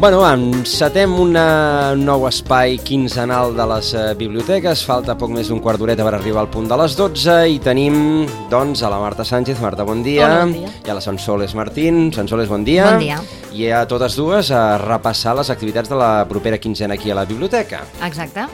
Bueno, encetem un nou espai quinzenal de les eh, biblioteques. Falta poc més d'un quart d'horeta per arribar al punt de les 12 i tenim, doncs, a la Marta Sánchez. Marta, bon dia. Hola, bon dia. I a la Sansoles Martín. Sansoles, bon dia. Bon dia. I a totes dues a repassar les activitats de la propera quinzena aquí a la biblioteca. Exacte.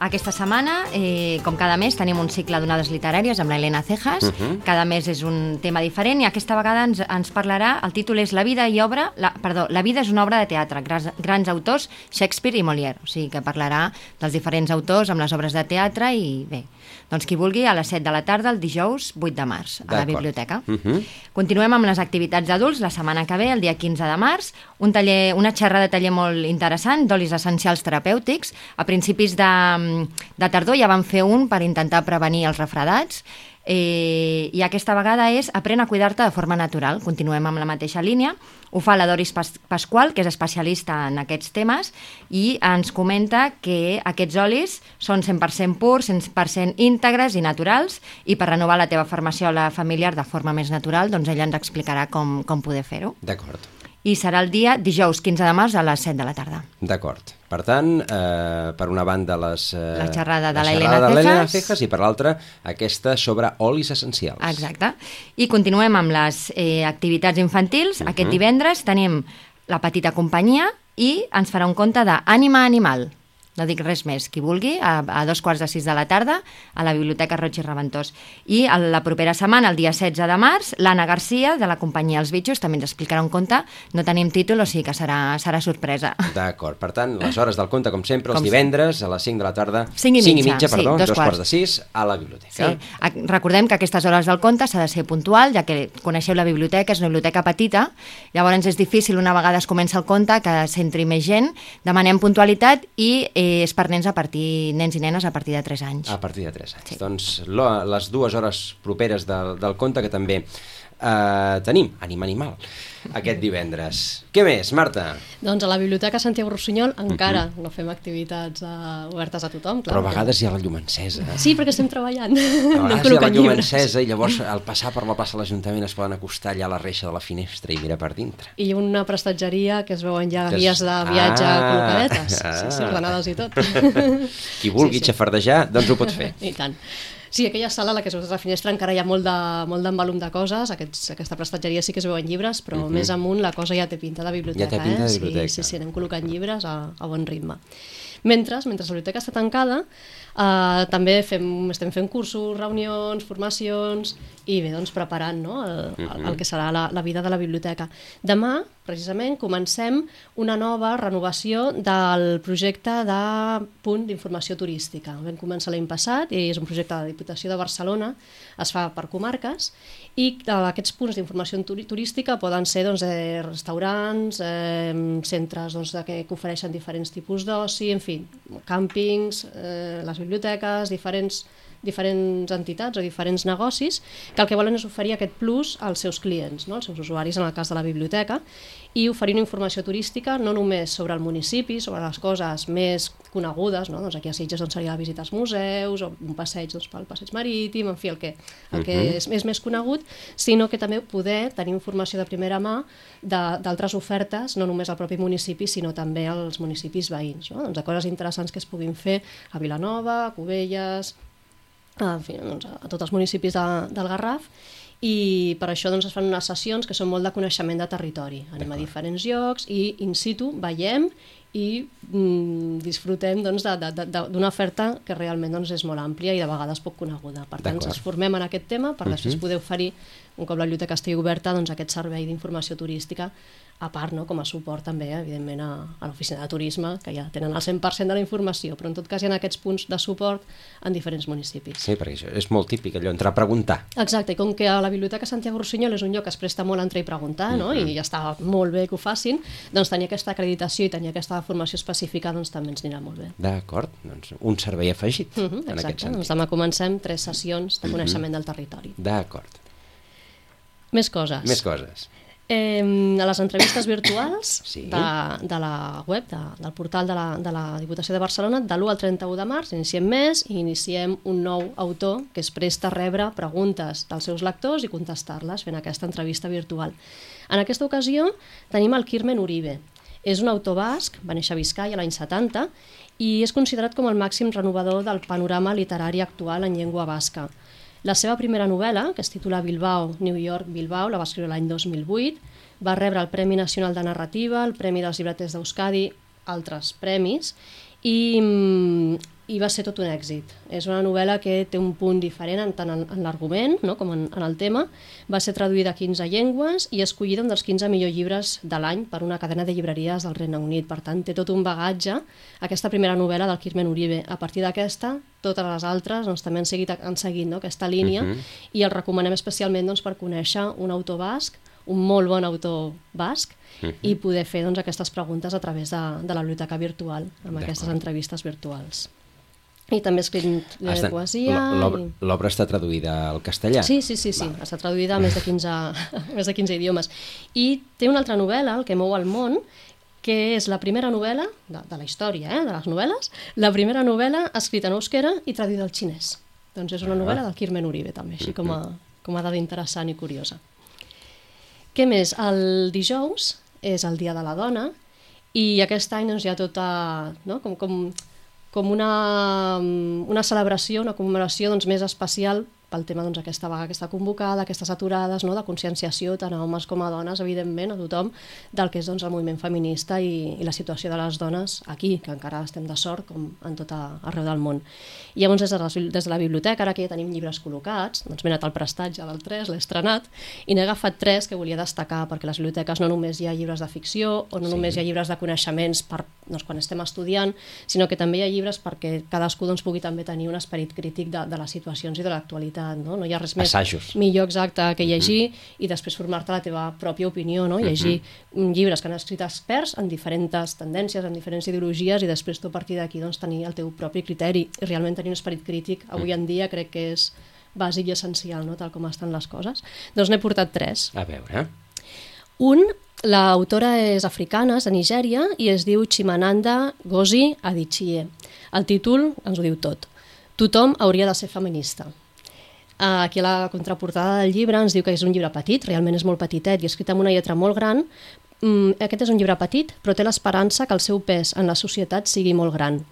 Aquesta setmana, eh, com cada mes, tenim un cicle d'onades literàries amb l'Helena Cejas. Uh Mhm. -huh. Cada mes és un tema diferent i aquesta vegada ens, ens parlarà, el títol és La vida i obra, la, perdó, La vida és una obra de teatre, grans, grans autors, Shakespeare i Molière. O sigui que parlarà dels diferents autors amb les obres de teatre i bé, doncs qui vulgui a les 7 de la tarda el dijous 8 de març a la biblioteca. Uh -huh. Continuem amb les activitats d'adults la setmana que ve, el dia 15 de març, un taller, una xerrada de taller molt interessant d'olis essencials terapèutics. A principis de, de tardor ja vam fer un per intentar prevenir els refredats eh, i aquesta vegada és Aprèn a cuidar-te de forma natural. Continuem amb la mateixa línia. Ho fa la Doris Pas Pasqual, que és especialista en aquests temes, i ens comenta que aquests olis són 100% purs, 100% íntegres i naturals, i per renovar la teva farmaciola familiar de forma més natural, doncs ella ens explicarà com, com poder fer-ho. D'acord. I serà el dia dijous 15 de març a les 7 de la tarda. D'acord. Per tant, eh, per una banda les, eh, La xerrada de la Helena Cejas. Cejas i per l'altra aquesta sobre olis essencials. Exacte. I continuem amb les eh, activitats infantils. Aquest divendres tenim la petita companyia i ens farà un conte d'Ànima Animal. No dic res més. Qui vulgui, a, a dos quarts de sis de la tarda, a la Biblioteca Roig i Reventós. I a la propera setmana, el dia 16 de març, l'Anna Garcia, de la companyia Els Bitxos, també ens explicarà un conte. No tenim títol, o sigui que serà, serà sorpresa. D'acord, per tant, les hores del conte, com sempre, els Com divendres a les 5 de la tarda, Cinc i cinc i mitja, mitja sí, perdó, dos dos, quarts. quarts de 6 a la biblioteca. Sí. Recordem que a aquestes hores del conte s'ha de ser puntual, ja que coneixeu la biblioteca, és una biblioteca petita, llavors és difícil una vegada es comença el conte que s'entri més gent, demanem puntualitat i eh, és per nens a partir nens i nenes a partir de 3 anys. A partir de 3 anys. Sí. Doncs les dues hores properes del, del conte que també eh, tenim, Ànima Animal, aquest divendres. Què més, Marta? Doncs a la Biblioteca Santiago Rossinyol encara no fem activitats uh, obertes a tothom, clar. Però a vegades hi ha la llum encesa. Sí, perquè estem treballant. A no vegades hi ha la llum llibres. encesa i llavors al passar per la plaça de l'Ajuntament es poden acostar allà a la reixa de la finestra i mirar per dintre. I una prestatgeria que es veuen ja guies de viatge Ah, col·locadetes. ah. Sí, sí, ordenades i tot. Qui vulgui Sí, sí. xafardejar, doncs ho pot fer. I tant. Sí, aquella sala a la que es veu de la finestra encara hi ha molt de, molt de coses, Aquests, aquesta prestatgeria sí que es veuen llibres, però Mhm. més amunt la cosa ja té pinta de biblioteca. Ja té pinta de eh? biblioteca. Sí, sí, sí, anem col·locant llibres a, a bon ritme. Mentre, mentre la biblioteca està tancada, eh, també fem, estem fent cursos, reunions, formacions i bé, doncs preparant no, el, el, el que serà la, la vida de la biblioteca. Demà, precisament, comencem una nova renovació del projecte de punt d'informació turística. Vam començar l'any passat i és un projecte de la Diputació de Barcelona, es fa per comarques i eh, aquests punts d'informació turística poden ser doncs, eh, restaurants, eh, centres doncs, que ofereixen diferents tipus d'oci, en fi, càmpings, eh, les biblioteques, diferents diferents entitats o diferents negocis que el que volen és oferir aquest plus als seus clients, no? als seus usuaris en el cas de la biblioteca i oferir una informació turística no només sobre el municipi, sobre les coses més conegudes, no? doncs aquí a Sitges doncs, seria la visita als museus o un passeig doncs, pel passeig marítim, en fi, el que, el que és, és més conegut, sinó que també poder tenir informació de primera mà d'altres ofertes, no només al propi municipi, sinó també als municipis veïns, no? doncs de coses interessants que es puguin fer a Vilanova, a Cubelles, en fi, doncs, a, a tots els municipis de, del Garraf i per això doncs, es fan unes sessions que són molt de coneixement de territori. Anem a diferents llocs i in situ veiem i mm, disfrutem doncs, d'una oferta que realment doncs, és molt àmplia i de vegades poc coneguda. Per tant, ens formem en aquest tema per després Mhm. poder oferir, un cop la biblioteca estigui oberta, doncs, aquest servei d'informació turística a part, no, com a suport també, evidentment, a, a l'oficina de turisme, que ja tenen el 100% de la informació, però en tot cas hi ha aquests punts de suport en diferents municipis. Sí, perquè això és molt típic, allò, entrar a preguntar. Exacte, i com que a la Biblioteca Santiago Rossinyol és un lloc que es presta molt a entrar i preguntar, no? i ja està molt bé que ho facin, doncs tenir aquesta acreditació i tenir aquesta formació específica doncs també ens anirà molt bé. D'acord, doncs un servei afegit, Uh -huh, en aquest sentit. doncs demà comencem tres sessions de coneixement del territori. D'acord. Més coses. Més coses. Eh, a les entrevistes virtuals Sí. de, de la web, de, del portal de la, de la Diputació de Barcelona, de l'1 al 31 de març iniciem més i iniciem un nou autor que es presta a rebre preguntes dels seus lectors i contestar-les fent aquesta entrevista virtual. En aquesta ocasió tenim el Kirmen Uribe. És un autor basc, va néixer a Vizcaya l'any 70 i és considerat com el màxim renovador del panorama literari actual en llengua basca. La seva primera novel·la, que es titula Bilbao, New York, Bilbao, la va escriure l'any 2008, va rebre el Premi Nacional de Narrativa, el Premi dels Llibreters d'Euskadi, altres premis, i, mm, i va ser tot un èxit. És una novel·la que té un punt diferent en, tant en, en l'argument no? com en, en el tema. Va ser traduïda a 15 llengües i escollida un dels 15 millors llibres de l'any per una cadena de llibreries del Regne Unit. Per tant, té tot un bagatge aquesta primera novel·la del Kirmen Uribe. A partir d'aquesta, totes les altres doncs, també han seguit, han seguit no? aquesta línia Mhm. i el recomanem especialment doncs, per conèixer un autor basc, un molt bon autor basc, Mhm. i poder fer doncs, aquestes preguntes a través de, de la biblioteca virtual, amb aquestes entrevistes virtuals. I també he escrit eh, Està- poesia... l'obra- i... Està traduïda al castellà? Sí, sí, sí, sí. Val. està traduïda a més de 15, a més de 15 idiomes. I té una altra novel·la, El que mou el món, que és la primera novel·la, de, de la història, eh, de les novel·les, la primera novel·la escrita en euskera i traduïda al xinès. Doncs és una Ah. novel·la del Kirmen Uribe, també, així com a, com a dada interessant i curiosa. Què més? El dijous és el Dia de la Dona i aquest any doncs, hi ha tota, no? com, com, com una, una celebració, una commemoració doncs, més especial pel tema doncs, aquesta vaga que està convocada, aquestes aturades no? de conscienciació tant a homes com a dones, evidentment, a tothom, del que és doncs, el moviment feminista i, i la situació de les dones aquí, que encara estem de sort, com en tot a, arreu del món. I llavors, des de, la, des de la biblioteca, ara que ja tenim llibres col·locats, doncs m'he anat al prestatge del 3, l'he estrenat, i n'he agafat tres que volia destacar, perquè les biblioteques no només hi ha llibres de ficció, o no sí. només hi ha llibres de coneixements per, doncs, quan estem estudiant, sinó que també hi ha llibres perquè cadascú doncs, pugui també tenir un esperit crític de, de les situacions i de l'actualitat. No? no hi ha res més Assajos. millor exacte que llegir i després formar-te la teva pròpia opinió, no? llegir mm, llibres que han escrit experts en diferents tendències, en diferents ideologies i després tu a partir d'aquí doncs, tenir el teu propi criteri i realment tenir un esperit crític avui en dia crec que és bàsic i essencial, no? tal com estan les coses. Doncs n'he portat tres. A veure... Un, l'autora és africana, és de Nigèria, i es diu Chimananda Ngozi Adichie. El títol ens ho diu tot. Tothom hauria de ser feminista. Eh, Aquí a la contraportada del llibre ens diu que és un llibre petit, realment és molt petitet i escrit amb una lletra molt gran. Mm, Aquest és un llibre petit, però té l'esperança que el seu pes en la societat sigui molt gran.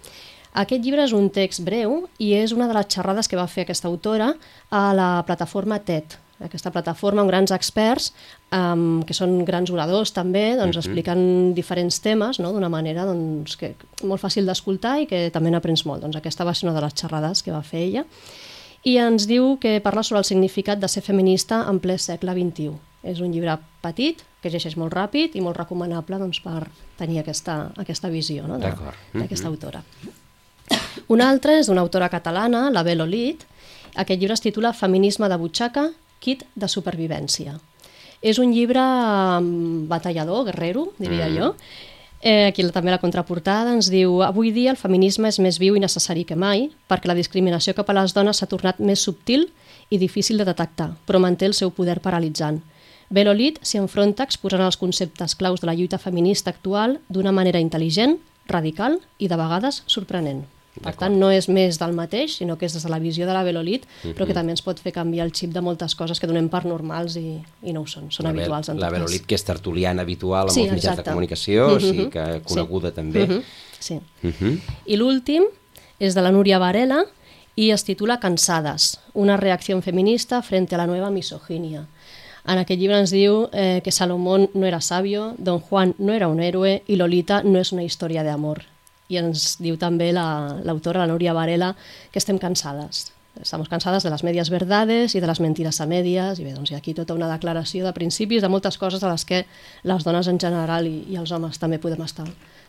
Aquest llibre és un text breu i és una de les xerrades que va fer aquesta autora a la plataforma TED, aquesta plataforma amb grans experts, um, que són grans oradors també, doncs, expliquen diferents temes no? d'una manera doncs, que, molt fàcil d'escoltar i que també n'aprens molt. Doncs aquesta va ser una de les xerrades que va fer ella. I ens diu que parla sobre el significat de ser feminista en ple segle XXI. És un llibre petit, que llegeix molt ràpid i molt recomanable doncs, per tenir aquesta, aquesta visió no? D'acord. d'aquesta autora. Un altre és d'una autora catalana, la Bel Olit. Aquest llibre es titula Feminisme de butxaca, kit de supervivència. És un llibre mm, batallador, guerrero, diria Mm. jo. Eh, aquí també la contraportada ens diu avui dia el feminisme és més viu i necessari que mai perquè la discriminació cap a les dones s'ha tornat més subtil i difícil de detectar, però manté el seu poder paralitzant. Belolit s'hi enfronta exposant els conceptes claus de la lluita feminista actual d'una manera intel·ligent, radical i de vegades sorprenent. Per tant, no és més del mateix, sinó que és des de la visió de la Belolit, però Mhm. que també ens pot fer canviar el xip de moltes coses que donem per normals i, i no ho són, són la habituals en La cas. Belolit, que és tertuliana habitual amb Sí, els mitjans de exacte. comunicació, o sigui Mhm. que Sí. coneguda també. Mhm. Sí. Mhm. I l'últim és de la Núria Varela i es titula Cansades, una reacció feminista frente a la nueva misoginia. En aquest llibre ens diu eh, que Salomón no era sabio, Don Juan no era un héroe i Lolita no és una història d'amor. I ens diu també l'autora, la, la Núria Varela, que estem cansades. Estamos cansadas de les medias verdades i de les mentires a medias, i bé, doncs hi ha aquí tota una declaració de principis de moltes coses de les que les dones en general i, i els homes també podem estar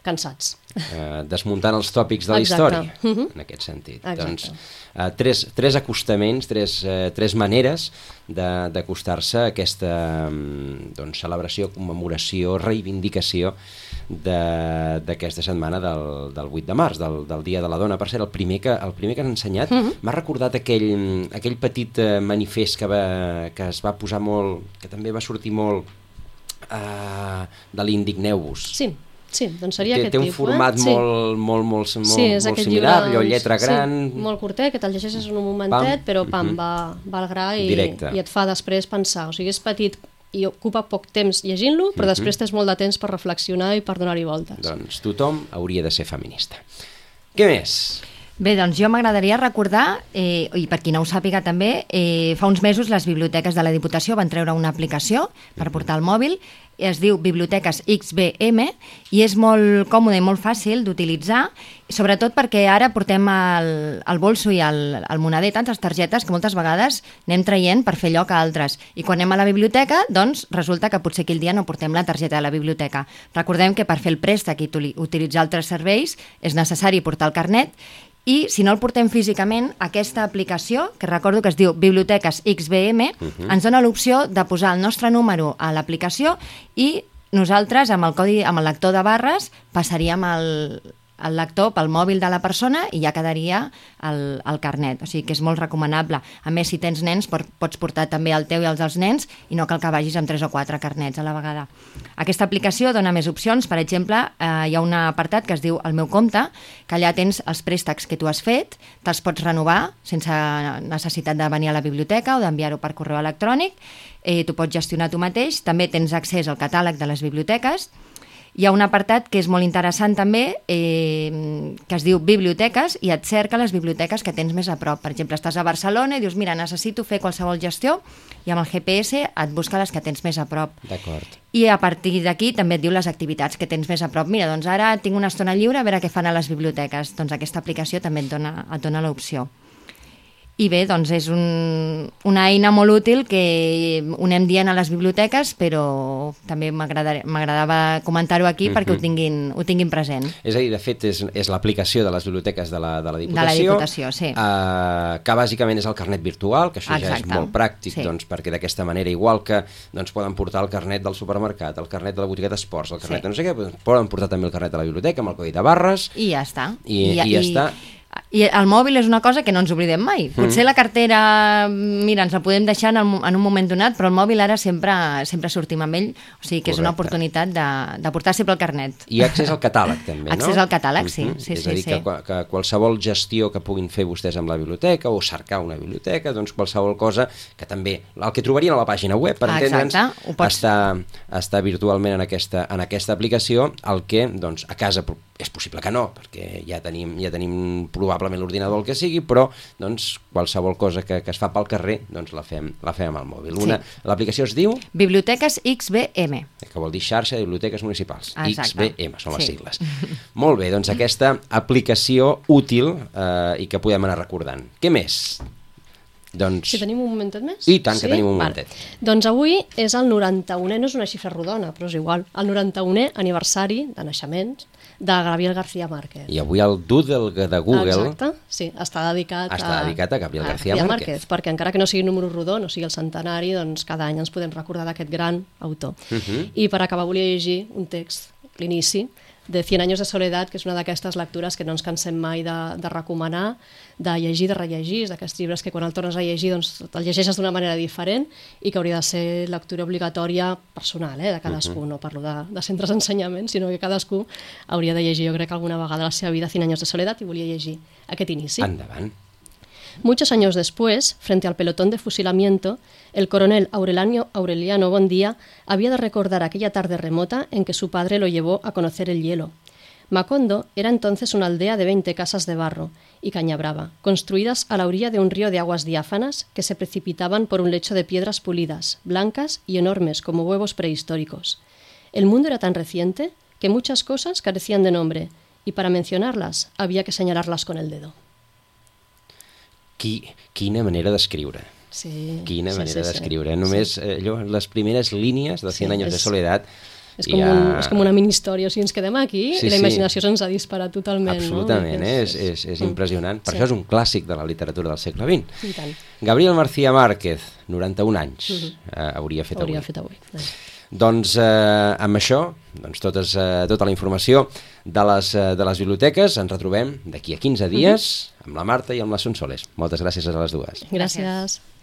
cansats. Eh, desmuntant els tòpics de la Exacte. història, Uh -huh. en aquest sentit. Exacte. Doncs, eh, tres, tres acostaments, tres, eh, tres maneres de- d'acostar-se a aquesta mm, doncs, celebració, commemoració, reivindicació de- d'aquesta setmana del, del 8 de març, del, del Dia de la Dona. Per cert, el primer que, el primer que has ensenyat Mhm. m'ha recordat aquell, aquell petit eh, manifest que, va, que es va posar molt, que també va sortir molt eh, de l'Indigneu-vos. Sí, sí, doncs seria té, aquest té un tipus. format eh? sí. molt, molt, molt, molt, sí, és molt similar, llibre, doncs, lletra gran... Sí, molt curtet, que te'l llegeixes en un momentet, Pam. però pam, Mhm. va, va al gra i, Directe. i et fa després pensar. O sigui, és petit i ocupa poc temps llegint-lo, però Mhm. després tens molt de temps per reflexionar i per donar-hi voltes. Doncs tothom hauria de ser feminista. Què més? Bé, doncs jo m'agradaria recordar, eh, i per qui no ho sàpiga també, eh, fa uns mesos les biblioteques de la Diputació van treure una aplicació per portar al mòbil, es diu Biblioteques XBM, i és molt còmode i molt fàcil d'utilitzar, sobretot perquè ara portem al, al bolso i al, al moneder tantes targetes que moltes vegades anem traient per fer lloc a altres. I quan anem a la biblioteca, doncs resulta que potser aquell dia no portem la targeta de la biblioteca. Recordem que per fer el préstec i utili- utilitzar altres serveis és necessari portar el carnet i si no el portem físicament, aquesta aplicació, que recordo que es diu Biblioteques XBM, ens dona l'opció de posar el nostre número a l'aplicació i nosaltres, amb el codi, amb el lector de barres, passaríem el, el lector pel mòbil de la persona i ja quedaria el, el carnet. O sigui que és molt recomanable. A més, si tens nens, pots portar també el teu i els dels nens i no cal que vagis amb tres o quatre carnets a la vegada. Aquesta aplicació dona més opcions. Per exemple, eh, hi ha un apartat que es diu El meu compte, que allà tens els préstecs que tu has fet, te'ls pots renovar sense necessitat de venir a la biblioteca o d'enviar-ho per correu electrònic. Eh, tu pots gestionar tu mateix. També tens accés al catàleg de les biblioteques hi ha un apartat que és molt interessant també, eh, que es diu Biblioteques, i et cerca les biblioteques que tens més a prop. Per exemple, estàs a Barcelona i dius, mira, necessito fer qualsevol gestió, i amb el GPS et busca les que tens més a prop. D'acord. I a partir d'aquí també et diu les activitats que tens més a prop. Mira, doncs ara tinc una estona lliure a veure què fan a les biblioteques. Doncs aquesta aplicació també et dona, et dona l'opció. I bé, doncs és un, una eina molt útil que ho anem dient a les biblioteques, però també m'agrada- m'agradava comentar-ho aquí perquè ho tinguin, ho tinguin present. És a dir, de fet, és, és l'aplicació de les biblioteques de la, de la la Diputació. Diputació, sí. eh, que bàsicament és el carnet virtual, que això ja és Exacte. molt pràctic, Sí. doncs, perquè d'aquesta manera, igual que doncs, poden portar el carnet del supermercat, el carnet de la botiga d'esports, el carnet Sí. de no sé què, doncs, poden portar també el carnet de la biblioteca amb el codi de barres, I ja està. I- i ja està. I el mòbil és una cosa que no ens oblidem mai. Potser la cartera, mira, ens la podem deixar en, el, en un moment donat, però el mòbil ara sempre sempre sortim amb ell, o sigui que és una Correcte. oportunitat de, de portar sempre el carnet. i accés al catàleg també, no? Accés al catàleg, sí, Mhm. sí, és sí, a dir, sí. que, que qualsevol gestió que puguin fer vostès amb la biblioteca o cercar una biblioteca, doncs qualsevol cosa que també, el que trobarien a la pàgina web, per entendre'ns, pots- està, està virtualment en aquesta, en aquesta aplicació, el que doncs, a casa és possible que no, perquè ja tenim, ja tenim probablement l'ordinador el que sigui, però doncs, qualsevol cosa que, que es fa pel carrer doncs, la, fem, la fem amb el mòbil. Sí. Una, L'aplicació es diu Biblioteques XBM. que vol dir xarxa de biblioteques municipals, Exacte. XBM són les Sí. sigles. Molt bé, doncs aquesta aplicació útil eh, i que podem anar recordant. Què més? Doncs... Si tenim un momentet més? I tant que tenim un momentet. Doncs avui és el 91è, no és una xifra rodona, però és igual, el 91è aniversari de naixements de Gabriel García Márquez. I avui el Doodle de Google Exacte, sí, està dedicat, Està dedicat a Gabriel García Márquez. perquè encara que no sigui número rodó, no sigui el centenari, doncs cada any ens podem recordar d'aquest gran autor. Mhm. I per acabar volia llegir un text, l'inici, de Cien años de soledat, que és una d'aquestes lectures que no ens cansem mai de, de recomanar, de llegir, de rellegir, d'aquests llibres que quan el tornes a llegir doncs, el llegeixes d'una manera diferent i que hauria de ser lectura obligatòria personal, eh, de cadascú, no parlo de, de centres d'ensenyament, sinó que cadascú hauria de llegir, jo crec que alguna vegada a la seva vida Cien años de soledat i volia llegir aquest inici. Endavant. Muchos años después, frente al pelotón de fusilamiento, el coronel Aureliano, Aureliano Bondía había de recordar aquella tarde remota en que su padre lo llevó a conocer el hielo. Macondo era entonces una aldea de 20 casas de barro y caña brava, construidas a la orilla de un río de aguas diáfanas que se precipitaban por un lecho de piedras pulidas, blancas y enormes como huevos prehistóricos. El mundo era tan reciente que muchas cosas carecían de nombre y para mencionarlas había que señalarlas con el dedo. Qui, quina manera d'escriure. Sí, Quina sí, manera sí, sí. d'escriure. Només eh, allò, les primeres línies de 100 Sí, anys de és- soledat És com, ja... un, és com una mini història, o sigui, ens quedem aquí Sí, i la sí. imaginació se'ns ha disparat totalment. Absolutament, no? eh? és, és, és Mm. impressionant. Per Sí. això és un clàssic de la literatura del segle XX. I tant, Gabriel García Márquez, 91 anys, eh, hauria fet hauria avui. fet avui. Doncs eh, amb això, doncs totes, eh, tota la informació de les, eh, de les biblioteques, ens retrobem d'aquí a 15 dies amb la Marta i amb la Sonsoles. Moltes gràcies a les dues. Gràcies.